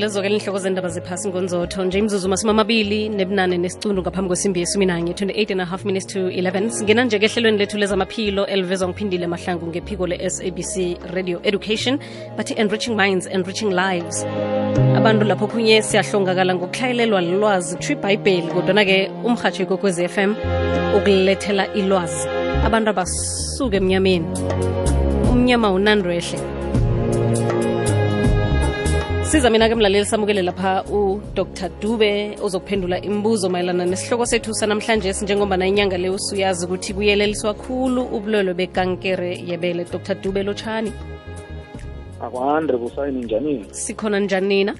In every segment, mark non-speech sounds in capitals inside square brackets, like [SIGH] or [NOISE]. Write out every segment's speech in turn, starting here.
ke inhloko zendaba zephasi ngonzotho nje imzuzu masumi amabili nebunane nesicundu ngaphambi kwesimbi yesumi nanye 28 and a half minutes to 11 singena nje kehlelweni lethu lezamaphilo elivezwa ngiphindile mahlangu ngephiko le-sabc radio education bathi enriching minds enriching lives abantu lapho khunye siyahlongakala ngokuhlayelelwa lilwazi kuthiwa ibhayibheli kodwana-ke umhatsho ikokwez fm ukulethela ilwazi abantu abasuke emnyameni umnyama unandwehle siza mina ke mlaleli samukele lapha udr dube uzokuphendula imibuzo mayelana nesihloko sethu sanamhlanje njengoba na inyanga le usuyazi ukuthi buyeleliswa khulu ubulwelwe bekankere yebele dr dube lotshani akwandre busayini njani sikhona njanina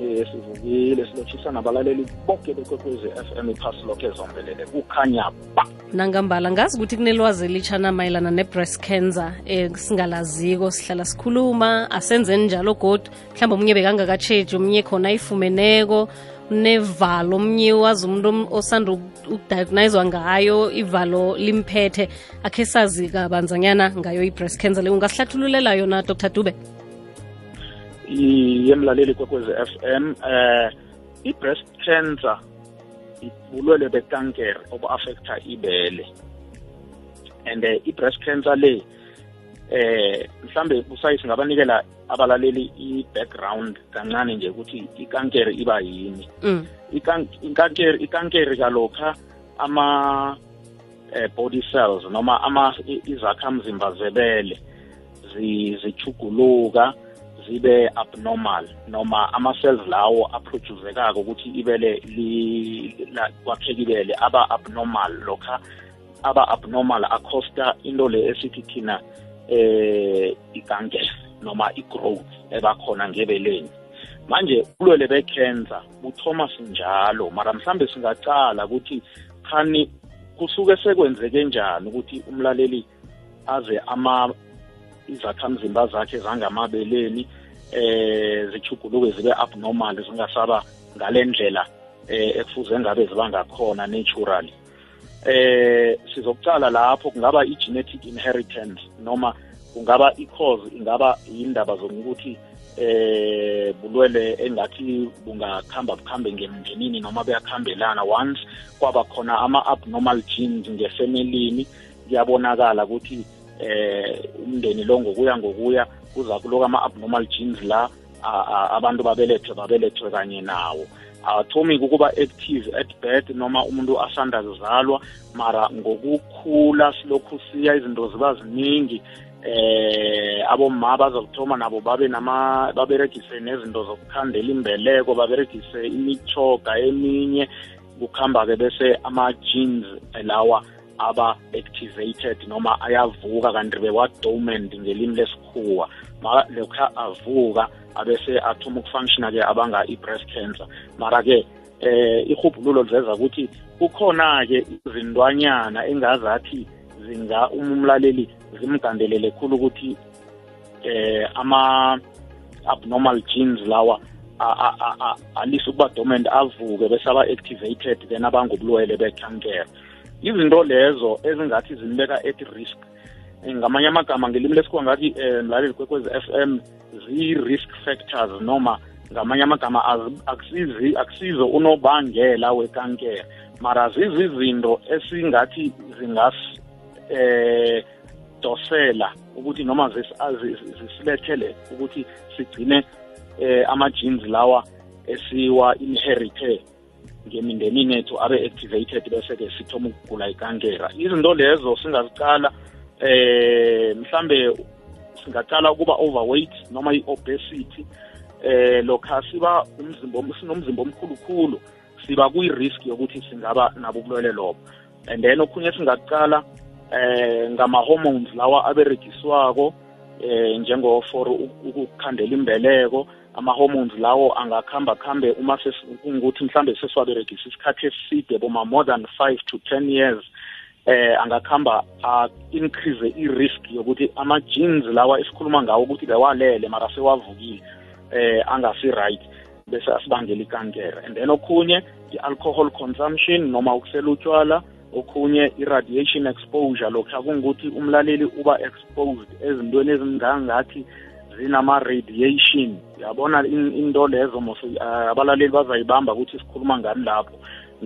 ke sivukile silotshisa nabalaleli bonke bekwekwezi m iphasi lokho ezombelele kukhanya ba nangambala ngazi ukuthi kunelwazi elitshana mayelana ne-breast cancer um singalaziko sihlala sikhuluma asenzeni njalo godu mhlawumbe omunye bekangakatsheji omunye khona ayifumeneko nevalo omnye wazi umuntu osanda ukudiagniswa ngayo ivalo limphethe akhe sazi kabanzanyana ngayo i-breast cancer le ungasihlathululela yona dr dube yemlaleli kwekwezi FM eh i-breast cancer ibulwele bekankere obu-affecta ibele and uh, i-breast cancer le eh mhlambe usayi singabanikela abalaleli i-background kancane nje ukuthi ikankere iba yini mm. ikankere ikankere kalokha ama eh, body cells noma ama izakhamzimba zebele zichuguluka zi zibe abnormal noma ama-cells lawo aproduzekako ukuthi ibele kwakhekibele aba-abnormal lokha aba-abnormal acosta into le esithi thina eh igankela noma i-growth ebakhona ngebeleni manje ulwele bekenza buthoma sinjalo mara mhlambe singacala ukuthi khani kusuke sekwenzeke njani ukuthi umlaleli aze ama izakhamzimba zakhe zangamabeleni eh zichuguluke zibe abnormal zingasaba ngale ndlela eh ekufuze ngabe ziba ngakhona naturally eh sizokucala lapho kungaba i-genetic inheritance noma kungaba i-cause ingaba indaba zokuthi eh bulwele engathi bungakhamba bukhambe ngemndenini noma buyakhambelana once kwaba khona ama-abnormal genes ngefemelini kuyabonakala ukuthi eh umndeni lo ngokuya ngokuya kuza kuloku ama-abnormal genes la abantu babelethwe babelethwe kanye nawo awathomi-ke ukuba active at birth noma umuntu asanda kuzalwa mara ngokukhula silokhu siya izinto ziba ziningi eh aboma bazokuthoma nabo babe nama baberegise nezinto zokukhandela imbeleko baberegise imichoga eminye kukhamba-ke bese ama-genes lawa aba-activated noma ayavuka kanti bewa-dormant ngelimi lesikhuwa lokha avuka abese athuma ukufunctiona-ke abanga i-breast cancer mara-ke eh ihubhululo liveza ukuthi kukhona-ke izindwanyana engazathi zinga umumlaleli zimgandelele khulu ukuthi eh ama-abnormal genes lawa alise ukuba dormant avuke besaba-activated then abangobulwele bekhankera izinto lezo ezingathi zimbeka at risk ngamanye amagama ngelimi lesikhuwa ngathi um eh, mlaleli kwekwezi f m zii-risk factors noma ngamanye amagama akusizo unobangela wekankere mara zizizinto esingathi zingasi eh dosela ukuthi noma zisilethele ukuthi sigcine eh ama genes lawa esiwa inherite ngemindenini ethu abe-activated bese-ke sithoma ukugula ikankera izinto lezo singaziqala eh mhlambe singaqala ukuba overweight noma i-obesity eh lokha siba umzimba sinomzimba omkhulukhulu siba kuyi-risk yokuthi singaba nabo ubulwele lobo and then okhunye singaqala eh ngama-hormones lawa aberegiswako eh njengo for ukukhandela imbeleko ama-hormones lawo angakhamba khambe uma kungukuthi mhlambe sesiwaberegisa isikhathi eside boma more than five to ten years eh angakhamba a-increase i-risk yokuthi ama-genes lawa esikhuluma ngawo ukuthi bewalele mara sewavukile eh angasi-right bese asibangela ikankere and then okhunye i-alcohol consumption noma ukusela utshwala okhunye i-radiation exposure lokhu kungukuthi umlaleli uba exposed ezintweni ezingangathi zinama-radiation yabona into lezo mos eh, abalaleli bazayibamba ukuthi sikhuluma ngani lapho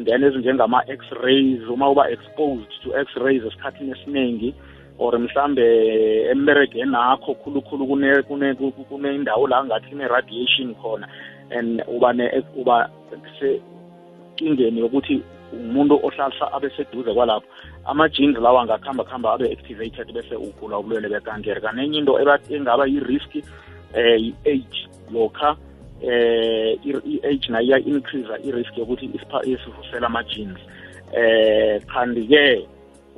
then ezinjengama-x-rays uma uba-exposed to x-rays esikhathini esiningi or mhlambe emberegeni nakho khulukhulu kunendawo la ngathi kune-radiation khona and uba uba senkingeni yokuthi umuntu ohlalisa abeseduze kwalapho ama-jeans lawo angakuhamba kuhamba abe-activated bese ugula ubulwele bekankere kanenye into engaba yi-risk um yi-age lokha eh i-age nayo iya-increasa i-risk yokuthi isivusela ama-jeans eh kanti-ke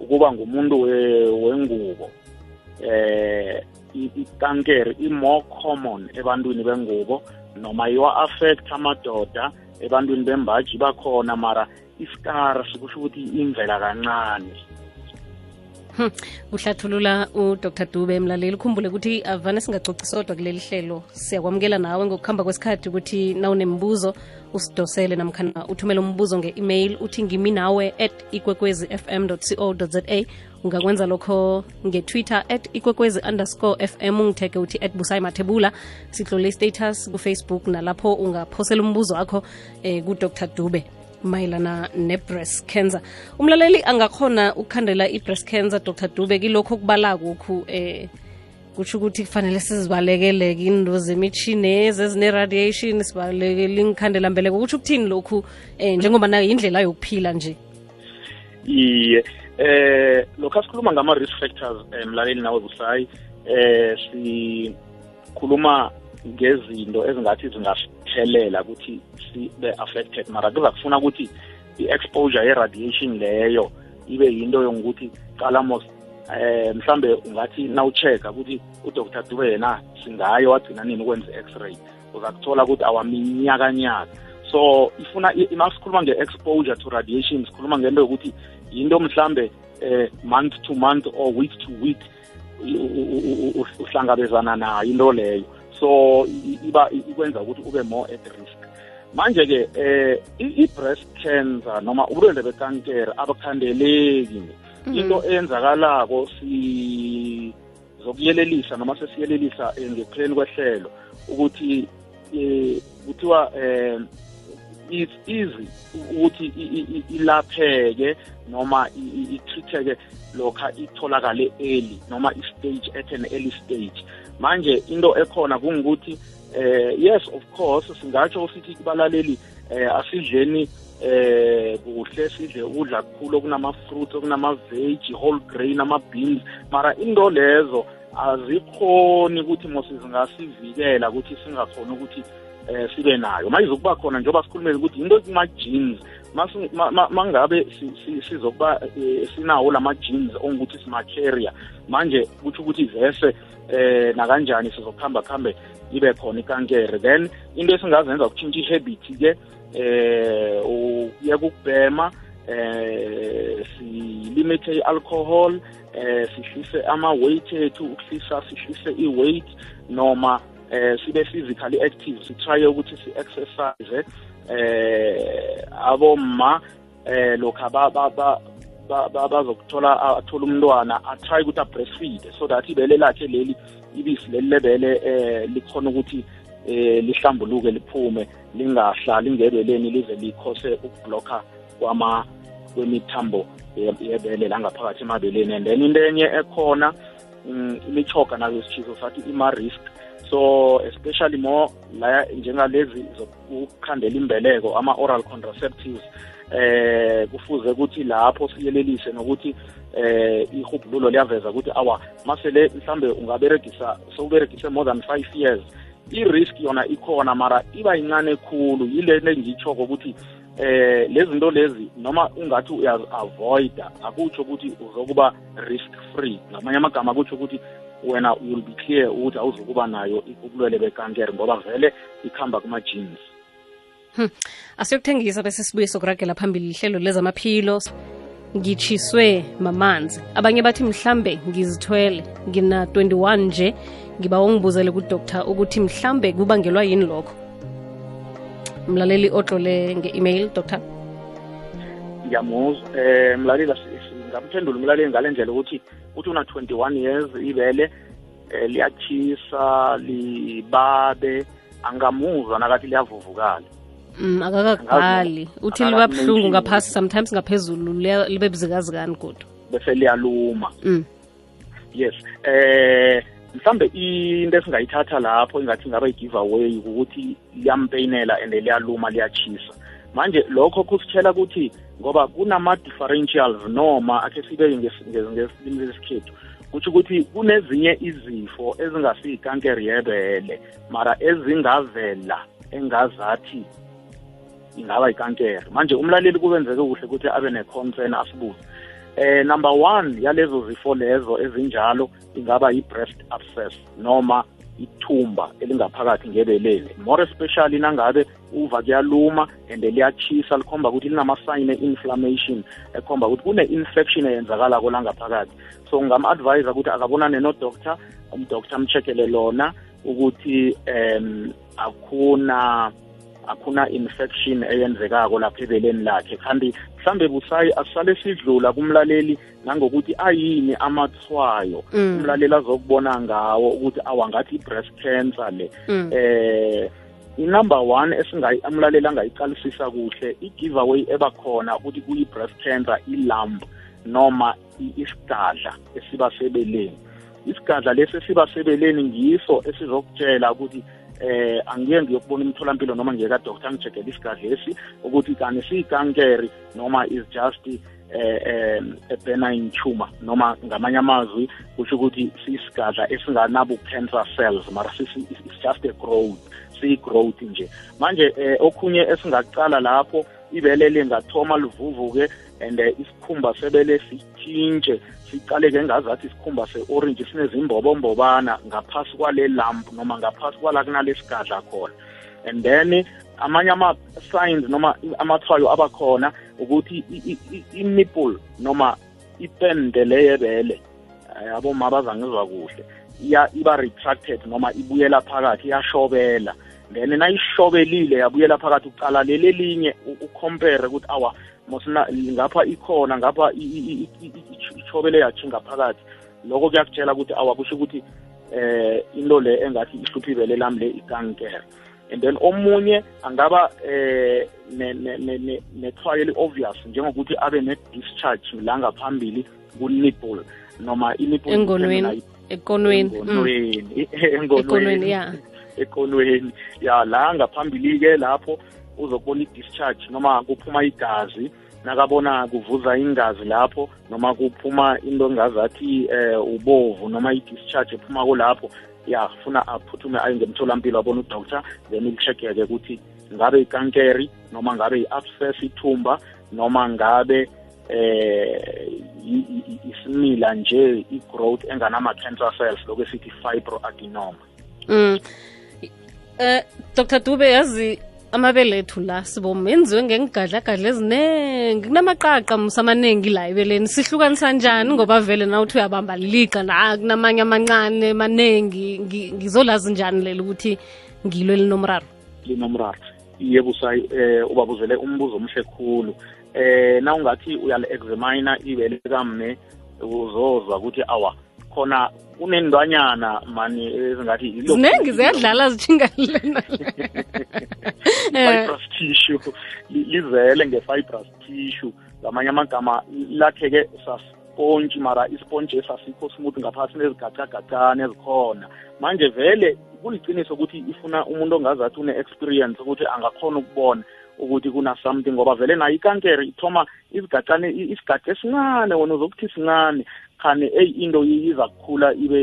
ukuba ngumuntu wengubo eh ikankere i-more common ebantwini bengubo noma iwa-affect amadoda ebantwini bembaji bakhona mara istar sikusho ukuthi imvela kancane Hmm. kuhlathulula udr dube emlaleli ukhumbule ukuthi avane singacoci sodwa kuleli hlelo siyakwamukela nawe ngokuhamba kwesikhathi ukuthi nawunembuzo usidosele namkhana uthumele umbuzo nge-email uthi ngimi nawe at ikwekwezi fm co za ungakwenza lokho nge-twitter at ikwekwezi underscore fm ngithege uthi at busayi mathebula sihlole status ku-facebook nalapho ungaphosela umbuzo wakho eh, kudr dube mayelana ne-breast cancer umlaleli angakhona ukukhandela i-breast cancer dr dube kilokho kubalakokhu kukhu eh kutsho ukuthi kufanele sizibalekeleke ke into zemitshini ezezine-radiation sibalekele ingikhandelambeleko kutsho ukuthini lokhu um eh, njengoba nayo indlela yokuphila nje iye yeah. eh lokho sikhuluma ngama risk factors emlaleli eh, nawe busayi eh sikhuluma ngezinto ezingathi zingathelela ukuthi sibe affected mara kuza kufuna ukuthi i-exposure ye-radiation leyo ibe yinto yongukuthi calamos eh mhlambe ungathi nawuchecka ukuthi udr dube yena singayo wagcina nini ukwenza i-x-ray uzakuthola ukuthi awaminyakanyaka so ifuna masikhuluma nge-exposure to radiation sikhuluma ngento yokuthi yinto mhlambe eh month to month or week to week uhlangabezana nayo into leyo so iba ikwenza ukuthi ube more at risk manje ke eh i-breast cancer noma ubulwele bekankere abukhandeleki mm-hmm. into eyenzakalako si zokuyelelisa noma sesiyelelisa eh, ngekupheni kwehlelo ukuthi eh kuthiwa eh it's easy ukuthi ilapheke noma ithitheke lokha itholakale early noma i-stage at an early stage manje into ekhona kungukuthi eh yes of course singatsho ukuthi kubalaleli eh asidleni eh kuhle sidle ukudla kukhulu okunama-fruits okunama-vegi whole grain ama-beans mara into lezo azikhoni ukuthi mosizingazivikela ukuthi singakhona ukuthi eh sibe nayo mayize ukuba khona njengoba sikhulumele ukuthi into kuma-jeans mangabe sizokuba eh, sinawo lama-jeans ongukuthi sima-carrier manje kutho ukuthi ivese eh nakanjani sizokuhamba kuhambe ibe khona ikankere then into esingazenza ukutshintsha i-habit-ke eh uye kukubhema eh silimite i-alcohol eh sihlise ama-weight ethu ukuhlisa sihlise i-weight noma eh sibe physically active sitry ukuthi si exercise eh aboma eh lokho baba bazokuthola athola umntwana atry ukuthi abreastfeed so that ibele lakhe leli ibisi leli lebele eh likhona ukuthi eh lihlambuluke liphume lingahla lingebeleni lize likhose ukublocka kwama kwemithambo yebele langaphakathi emabeleni and then into enye ekhona mm, imithoga nazo sithizo sathi ima-risk so especially more la njengalezi zokukhandela imbeleko ama-oral contraceptives eh kufuze ukuthi lapho siyelelise nokuthi eh ihubhululo liyaveza ukuthi awa masele mhlambe ungaberegisa sowuberegise more than five years i-risk yona ikhona mara iba yincane khulu yile lengitsho ukuthi eh lezi zinto lezi noma ungathi uyazi-avoida akutsho ukuthi uzokuba risk free ngamanye amagama akutsho ukuthi wena will be clear ukuthi awuzukuba nayo ubulwele bekankere ngoba vele ikhamba kuma-jeans hmm. asiyokuthengisa bese sibuye sokuragela phambili ihlelo lezamaphilo ngitshiswe mamanzi abanye bathi mhlambe ngizithwele ngina 21 nje ngiba ungibuzele kudoktar ukuthi mhlambe kubangelwa yini lokho mlaleli odlole nge-email doctor ngiyamuzwa um eh, mlaleli ngaphendula umlaleli ngale ndlela ukuthi uthi una-twenty-one years ibele um eh, liyachisa libabe angamuzwa nakathi liyavuvukala um mm, akakagali uthi liba buhlungu ngaphasi sometimes ngaphezulu libe buzikazikani kodwa bese liyaluma mm. yes eh mhlambe into esingayithatha lapho ingathi ngaba i-give away ukuthi liyampeyinela and liyaluma liyachisa manje lokho kusitshela ukuthi ngoba kunama-differentials noma akhe sibeke ngesilimi lesikhethu kutsho ukuthi kunezinye izifo ezingasiyikankere yebele mara ezingavela engazathi ingaba ikankere manje umlaleli kubenzeke kuhle ukuthi abe ne-concern asibuze eh number one yalezo zifo lezo ezinjalo ingaba i-breast abscess noma ithumba elingaphakathi ngebelele more especially nangabe uva kuyaluma and liyachisa likhomba ukuthi linamasayini e-inflammation ekhomba ukuthi kune-infection eyenzakalako langaphakathi so ngingam-advyisa ukuthi akabonane nodoctor umdoctor amcheckele lona ukuthi um akuna akuna infection eyenzekako lapha ebeleni lakhe kanti mhlambe busayi asale sidlula kumlaleli nangokuthi ayini amathwayo mm. umlaleli azokubona ngawo ukuthi awangathi i-breast cancer le mm. eh inumber one esingamlaleli angayiqalisisa kuhle i-giveaway ebakhona ukuthi kuyi-breast cancer ilamb noma isigadla esiba sebeleni isigadla lesi esiba sebeleni ngiso esizokutshela ukuthi eh angiye ngiyokubona imitholampilo noma ngiyekadoktor ngijegele isigadlesi ukuthi kani siyikankeri noma is just eh, eh a benign tumor noma ngamanye amazwi kusho ukuthi sisigadla esinganabo cancer cells mara it's just a growth siyi growth nje manje eh, okhunye esingaqala lapho ibele lingathoma livuvuke and uh, isikhumba sebele sitshintshe sicaleke ngazathi isikhumba se-orange sinezimbobombobana ngaphasi kwale lamp noma ngaphasi kwala kunalesigadla khona and then amanye ama-signs noma amathwayo abakhona ukuthi i-nipple noma ipende leyebele eh, aboma bazangizwa kuhle iba retracted noma ibuyela phakathi iyashobela then nayihlobelile yabuyela phakathi ucala leli linye ucompare ukuthi awa mosna ngapha ikhona ngapha ichobele yachinga phakathi lokho kuyakutshela ukuthi awa kusho ukuthi eh into le engathi ihluphibele lami le ikankere and then omunye angaba eh ne-trial obvious njengokuthi abe ne-discharge la ngaphambili ku-nipple noma i-nipple engonweni mm. engonweni [LAUGHS] engonweni ya ekolweni ya la ngaphambili-ke lapho uzobona i-discharge noma kuphuma igazi nakabona kuvuza ingazi lapho noma kuphuma into engazathi eh ubovu noma i-discharge ephuma kulapho ya funa aphuthume aye ngemtholampilo abone udoctor then ikushekeke ukuthi ngabe ikankeri noma ngabe i-abscess ithumba noma ngabe eh isimila nje i-growth enganama-cancer cells lokhu esithi fibroadenoma mm eh Dr Dube yazi amabelethu la sibomu enziwe ngengigadlagadla eziningi kunamaqaqa msamanengi la ebeleni sihlukanisa njani ngoba vele na uthi uyabamba liga na kunamanye amancane maningi ngizolazi njani lelo ukuthi ngilo elinomraro linomraro yebo sayi eh ubabuzele umbuzo omhle khulu eh na ungathi uyali examina ibele kamne uzozwa ukuthi awa khona unendwanyana mani ezingathi zinengi ziyadlala zitshingalena [LAUGHS] [LAUGHS] fibrous tissue lizele nge-fibrous tissue ngamanye amagama lakheke sasponji mara isponji esasikho smooth ngaphasi nezigacagacane ezikhona manje vele kuliqiniso ukuthi ifuna umuntu ongazathi une-experience ukuthi angakhona ukubona ukuthi kuna-something ngoba vele nayo ikankere ithoma isigacane isigaca esincane wona uzokuthi singane khane eyi into iza kukhula ibe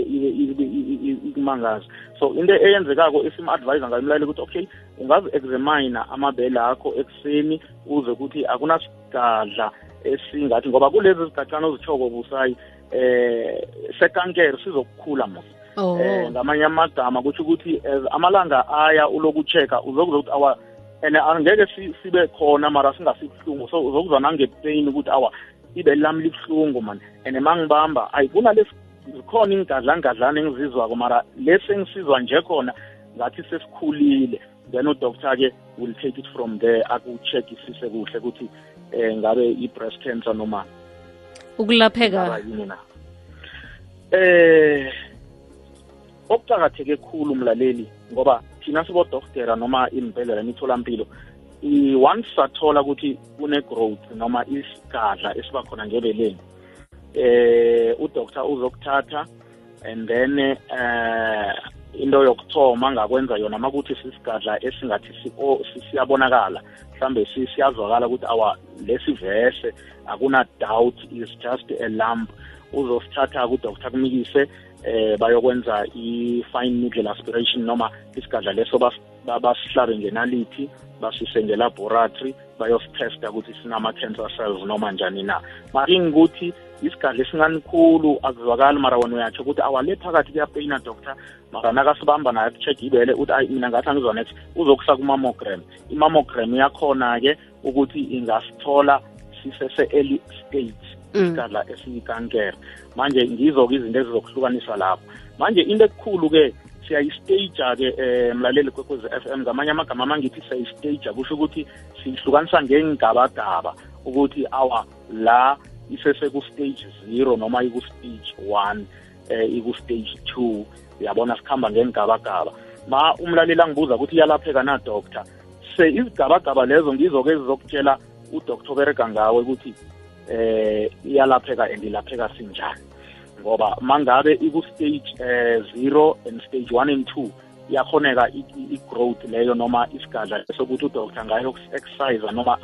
ikumangaza so into eyenzekako esim-advyisa ngayo mlaleli ukuthi okay ungazi-examina amabele akho ekuseni uze ukuthi akunasigadla esingathi ngoba kulezi zigatshana ozitshoko busayi eh sekankere sizokukhula mos um ngamanye amagama kutsho ukuthi amalanga aya ulokuchecka uzokuza ukuthi awa and angeke sibe khona mara singasibuhlungu so uzokuzwa nangepain ukuthi awa ibele lami libuhlungu man and mangibamba ayivuna zikhona ingadlangadlana engizizwako mara lesi engisizwa nje khona ngathi sesikhulile then udoctor-ke will take it from there akucheckisise kuhle ukuthi eh ngabe i-breast cancer noma ukulapheka yini na eh okuqakatheke khulu mlaleli ngoba thina sibodoktera noma imibhedlela imitholampilo mpilo once sathola ukuthi une-growth noma isigadla esiba khona ngebeleni eh udoktor uzokuthatha and then eh into yokuthoma ngakwenza yona makuthi sisigadla esingathi oh, siyabonakala mhlambe siyazwakala ukuthi awa lesi vese akuna doubt is just a lump uzosithatha kudoktor kumikise eh bayokwenza i-fine needle aspiration noma isigadla leso basihlabe ngenalithi basise nge-laboratory bayosithesta ukuthi sinama-cancer cells noma njani na making ukuthi isigadla esinganikhulu akuzwakali mara wena uyatsho ukuthi awale phakathi kuyapeyina doctor mara nakasibamba naye kucheck ibele uthi ayi mina ngathi angizwa nethi uzokusa kumamogram imamogram yakhona-ke ukuthi ingasithola sisese-early stage mm. isigadla esiyikankere manje ngizo-ke izinto ezizokuhlukanisa lapho manje into ekukhulu-ke siyayistaja-ke um eh, mlaleli kwekwezi f m ngamanye amagama amangithi siyayistaja kusho ukuthi siyihlukanisa ngengigabagaba ukuthi awa la iseseku-stage zero noma iku-stage one um iku-stage two uyabona sikhamba ngengigabagaba ma umlaleli angibuza ukuthi iyalapheka na doctor se izigabagaba lezo ngizo-ke ezizokutshela udoktor obereka ngawe ukuthi eh iyalapheka and ilapheka sinjani ngoba mangabe iku-stage eh, zero and stage one and two iyakhoneka i-growth leyo noma isigadla sokuthi udoktor ngayo-exercise noma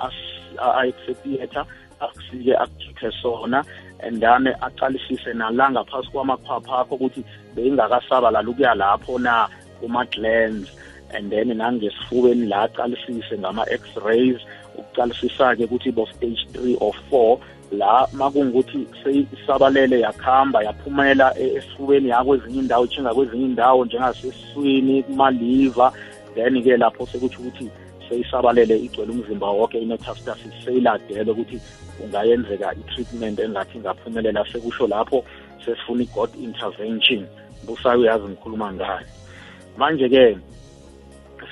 ayekusethiyetha akusike akukhiphe sona and then aqalisise nala ngaphasi kwamakhwapha akho ukuthi beyingakasaba lalukuya lapho na kuma-glans and then nangesifubeni la aqalisise ngama-x-rays ukuqalisisa-ke ukuthi bo-stage three or four la makungukuthi seyisabalele yakhamba yaphumela esifubeni yakwezinye indawo ishinga kwezinye indawo njengasesiswini kumaliva then-ke lapho sekutsho ukuthi seyisabalele igcwele umzimba wonke i-metastasis seyiladele ukuthi ungayenzeka i-treatment engathi ingaphumelela sekusho lapho sesifuna i-god intervention busayi uyazi ngikhuluma ngayo manje-ke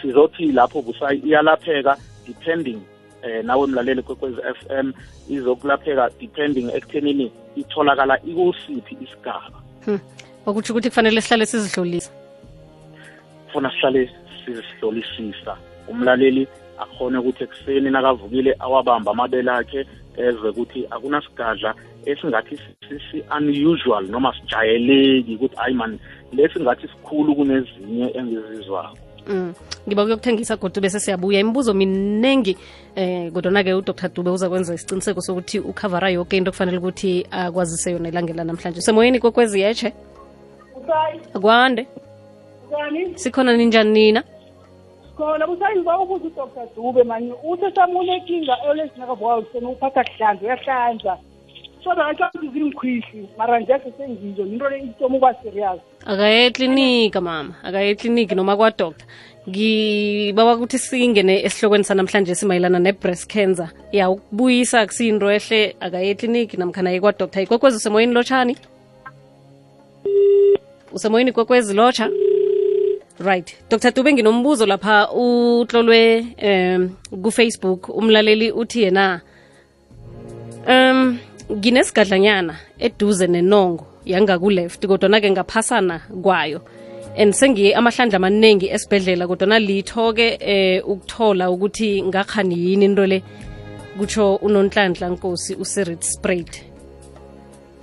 sizothi lapho busayi iyalapheka depending eh nawe mlaleli kwekwezi f m izokulapheka depending ekuthenini itholakala ikusiphi isigaba hmm. okutsho ukuthi kufanele sihlale sizidlulisa funa sihlale sizihlolisisa umlaleli akhone ukuthi ekuseni nakavukile awabamba amabele akhe ezwe ukuthi akunasigadla esingathi si-unusual noma sijayeleki ukuthi hayi mani lesingathi sikhulu kunezinye engizizwako mm. ngiba kuyokuthengisa godu bese siyabuya imibuzo minengi eh kodwana-ke udr dube uza kwenza isiqiniseko sokuthi ukhavara yoke into kufanele ukuthi akwazise yona ilangela namhlanje semoyeni kokwezi yeshe akwande sikhona ninjani nina khona kusayiba ukuthi udr dube manye usesamule inkinga olezinakavukayo usena uphatha kuhlanza uyahlanza so bekacaukuthi zimkhwihli mara njese sengiyo into le itoma ukuba serious akaye eklinika mama akaye ekliniki noma kwadoktor ngibaba ukuthi singene esihlokweni sanamhlanje simayelana ne-breast cancer ya ukubuyisa akusiyinto ehle akaye ekliniki namkhana ye kwadoktor ikwekwezi usemoyeni lotshani usemoyeni ikwekwezi lotsha right dr dube nginombuzo lapha utlolwe um kufacebook umlaleli uthi yena um nginesigadlanyana eduze nenongo yangakuleft kodwana-ke ngaphasana kwayo and sengiye amahlandla amaningi esibhedlela kodwana litho-ke eh ukuthola ukuthi ngakhani yini into le kutsho unonhlanhla nkosi userit spraid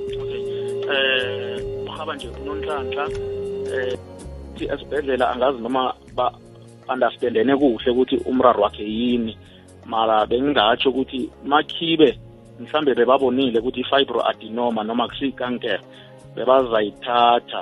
eh uhaba nje unonhlanhla eh esibhedlela angazi noma ba-understandene kuhle ukuthi umraro wakhe yini mara bengingatsho ukuthi makhibe mhlambe bebabonile ukuthi i-fibroadenoma noma kusiyikankere bebazayithatha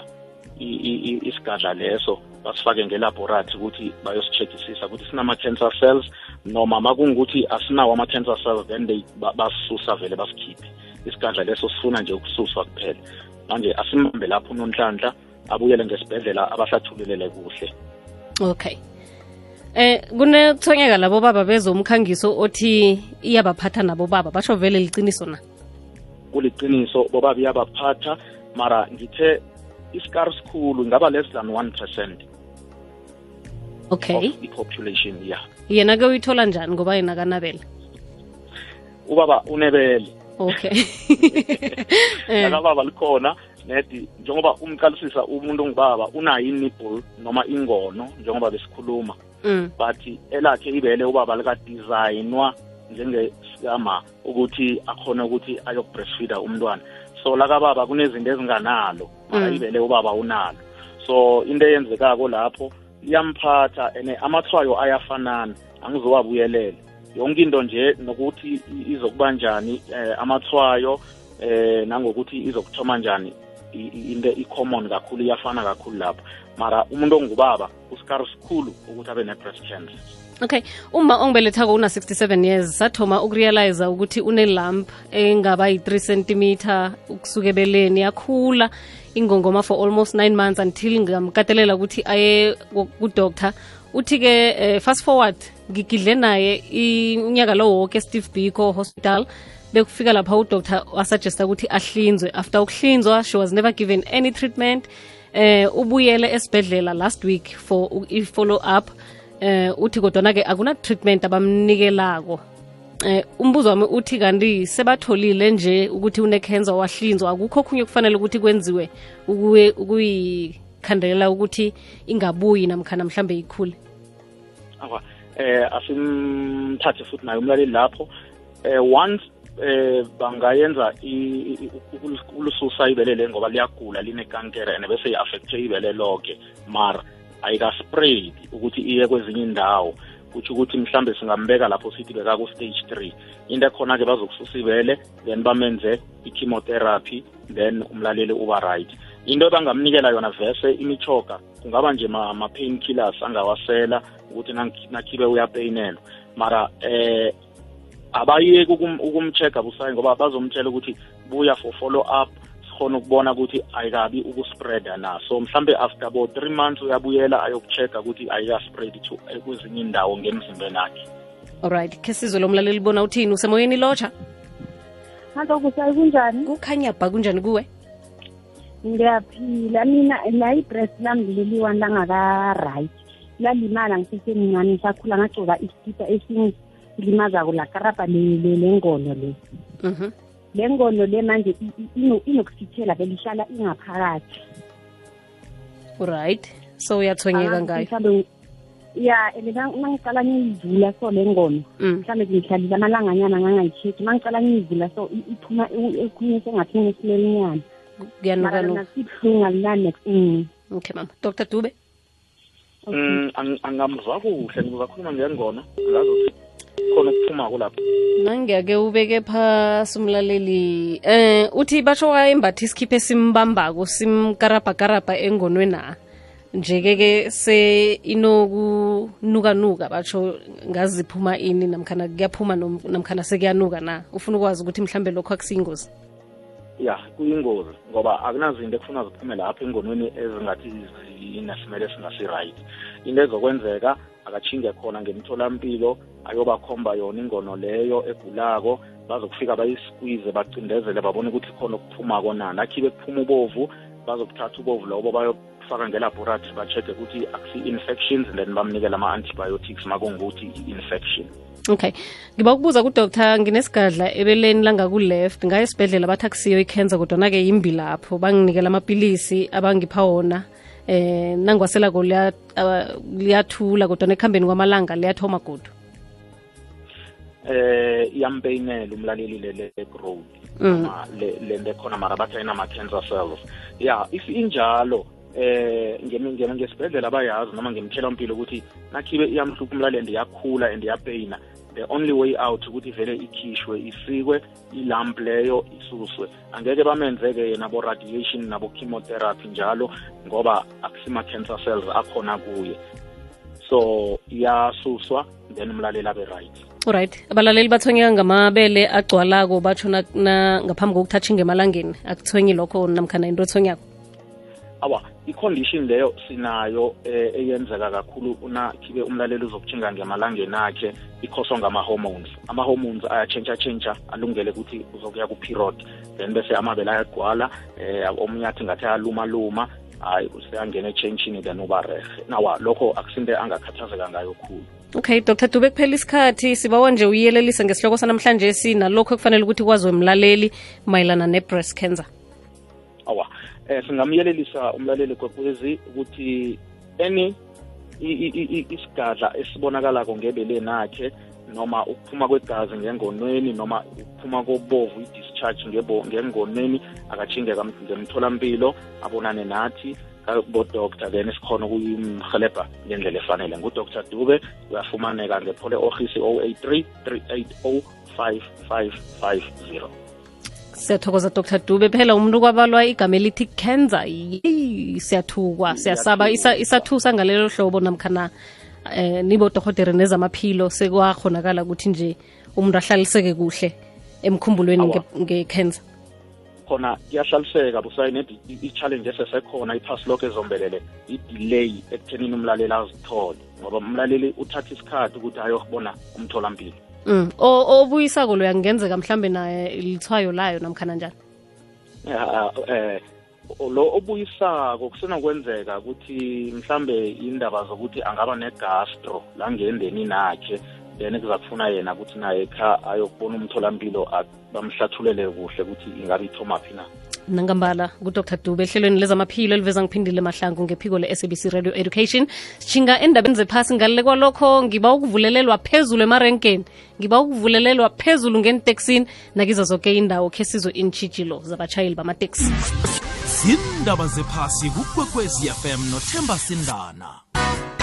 isigadla leso basifake ngelaboratory ukuthi bayosicheckisisa ukuthi sinama-cancer cells noma makungukuthi asinawo ama-cancer cells then they basisusa vele basikhiphe isigadla leso sifuna nje ukususwa kuphela manje asimambe lapho unonhlanhla abuyele ngesibhedlela abahlathululele kuhle okay Eh kunethonyeka labo baba bezomkhangiso othi iyabaphatha nabo baba basho vele liqiniso na kuliqiniso bobaba iyabaphatha mara ngithe isikari sikhulu ngaba less than 1 percent okay of population ya yeah. yena ke uyithola njani ngoba yena kanabele ubaba unebele okay [LAUGHS] eh. akababa likhona nedi njengoba umqalisisa umuntu ongubaba unayo inibble noma ingono njengoba besikhuluma Mm. but elakhe ibele ubaba likadesignwa njengesigama ukuthi akhona ukuthi ayokubreastfeeder umntwana so lakababa kunezinto ezinganalo mara mm. ibele ubaba unalo so into eyenzekako lapho iyamphatha and amathwayo ayafanana angizowabuyelele yonke into nje nokuthi izokuba njani eh, amathwayo eh nangokuthi izokuthoma njani into i-common kakhulu iyafana kakhulu lapho mara umuntu ongubaba usikari sikhulu ukuthi abe ne-breast cancer okay uma ongibelethako una-67 years sathoma ukurealize ukuthi une-lump engaba yi-3 cm ukusuka beleni yakhula ingongoma for almost 9 months until ngamkatelela ukuthi aye kudoctor uthi-ke eh, fast forward ngigidle naye unyaka lo woke steve biko hospital bekufika lapha udoctor wasuggesta ukuthi ahlinzwe after ukuhlinzwa she was never given any treatment eh ubuyele esibhedlela last week for i-follow up eh uthi kodwana-ke akuna-treatment abamnikelako eh umbuzo wami uthi kanti sebatholile nje ukuthi unecancer wahlinzwa akukho okhunye okufanele ukuthi kwenziwe ukuyikhandelela ukuthi ingabuyi namkhana mhlambe ikhule awa eh asimthathe futhi naye umlaleli lapho eh once eh bangayenza ulususa ibelele ngoba liyagula linekankere and bese i-affecthe ibele lonke mara ayikasprayedi ukuthi iye kwezinye indawo kutsho ukuthi mhlambe singambeka lapho sithi beka ku-stage three into ekhona-ke bazokususa ibele then bamenze i-chemotherapy then umlaleli uba right into ebangamnikela yona vese imichoga kungaba nje ma-pain killers angawasela ukuthi nakhibe uyapeyinelwa mara eh abayeki ukumcheck-a busayi ngoba bazomtshela ukuthi buya for follow up sikhona ukubona ukuthi ayikabi ukuspreada na so mhlambe after about three months uyabuyela ayokucheck-a ukuthi ayikaspreadi to kwezinye indawo ngemzimbeni akhe alright khe sizwe lo mlaleli bona uthini usemoyeni lotsha hallo busayi kunjani kukhanya bha kunjani kuwe ngiyaphila mina la i-breast lami leliwani langaka-right lalimala ngisesemncane ngisakhula ngagcoka isikipa esinye limazako lakarabha lengono le le ngono le mhm. manje inokusithela vele ihlala ingaphakathi right so uyathonyeka ah, ngayo mhlawumbe ya and mangicala ngiyivula so le ngono mm. mhlawumbe ngihlalile amalanganyana uma mangicala ngiyivula so iphuma e, ekhunye sengathi ngesilelinyana kuyanukanasibuhlungu alinani mm. okay mama dr dube um mm, angamva kuhle ngizakhuluma ngengona ngazothi khona ukuphumako lapho nangiyake ubeke phasi umlaleli eh uthi basho wayembathi isikhiphe simbambako simkarabhakarabha engonwe na njeke ke se inokunukanuka batsho ngaziphuma ini namkhana kuyaphuma namkhana sekuyanuka na ufuna ukwazi ukuthi mhlambe lokho akusiyingozi ya kuyingozi ngoba akunazinto ekufuna ziphume lapho engonweni ezingathi yini esimele singasi-right into ezokwenzeka akatshinge khona ngemtholampilo ayobakhomba yona ingono leyo egulako bazokufika bayisikwize bacindezele babone ukuthi khona okuphuma konani akhibe kuphuma ubovu bazokuthatha ubovu lobo bayofaka ngelaboratory ba-check-e ukuthi akusi-infections then bamnikele ama-antibiotics kungukuthi i-infection okay ngiba ukubuza kudoktar nginesigadla ebeleni langakuleft ngaye esibhedlela bathi akusiyo ikhenza kodwana-ke yimbi lapho banginikela amapilisi abangipha wona eh nangwaselako liyathula uh, kodwa nekuhambeni kwamalanga liyathoma godu eh iyampeyinela umlaleli le-growth ekhona mm. le, le, le, le, le, le, le khona mara bathi ayinama-cancer cells ya if injalo eh ngesibhedlela bayazi noma ngemthelampilo ukuthi nakhibe iyamhlukumula le iyakhula and iyapeyina the only way out ukuthi vele ikhishwe isikwe ilamp leyo isuswe angeke bamenzeke yena bo-radiation nabo-chemotherapy njalo ngoba akusima-cancer cells akhona kuye so iyasuswa then umlaleli abe right olright abalaleli bathonyeka ngamabele agcwalako bathona ngaphambi kokuthatha ingemalangeni akuthonyi lokho namkhana into othonyako awa i-condition leyo sinayo eh, eyenzeka kakhulu nakhibe umlaleli uzokutshinga ngemalangeni akhe ikhoswa ngama-hormones ama-hormones ayatshentshatshentsha alungele ukuthi uzokuya ku-period then bese amabele ayagwala um omunye athi ngathi ayalumaluma hayi useyangena etshentshini then ubarehe nawa lokho akusinto angakhathazeka ngayo khulu okay dr dube kuphela isikhathi sibawa nje uyiyelelise ngesihloko sanamhlanje esinalokho ekufanele ukuthi kwaziwe mlaleli mayelana ne-breast cancer eh singamyelelisa umlaleli gwekwezi ukuthi any isigadla esibonakalako ngebeleni akhe noma ukuphuma kwegazi ngengonweni noma ukuphuma kobovu i-discharge ngengonweni akatshinge ngemtholampilo abonane nathi bodoktar then sikhona ukuyimhelebha ngendlela efanele ngudr dube uyafumaneka ngephole office 083 380 5550 siyathokoza dr dube phela umuntu kwabalwa igama elithi cancer siyathukwa siyasaba isathusa ngalelo hlobo namkhana eh nibodohotere nezamaphilo sekwakhonakala ukuthi nje umuntu ahlaliseke kuhle emkhumbulweni nge khona iyahlaliseka busayi i-challenge esesekhona iphasi lokho ezombelele i-delay ekuthenini umlaleli azithole ngoba umlaleli uthatha isikhathi ukuthi ayobona umtholampilo Mm. Obuyisako lo yangenzeka mhlambe naye lithwayo layo namkhana njani? Eh, eh lo obuyisako kusena kwenzeka ukuthi mhlambe indaba zokuthi angaba negastro la ngendeni nakhe then kuza kufuna yena ukuthi naye kha ayokubona umtholampilo bamhlathulele kuhle ukuthi ingabe ithoma phi na nangambala ngudr dube ehlelweni lezamaphilo eliveza ngiphindile mahlangu ngephiko le-sabc radio education sishinga endabeni zephasi ngale kwalokho ngiba ukuvulelelwa phezulu emarenkeni ngiba ukuvulelelwa phezulu ngeniteksini nakiza zonke indawo khe sizwe intshitshilo zabatshayeli bamateksi zindaba zephasi kukwekwezi fm nothemba sindana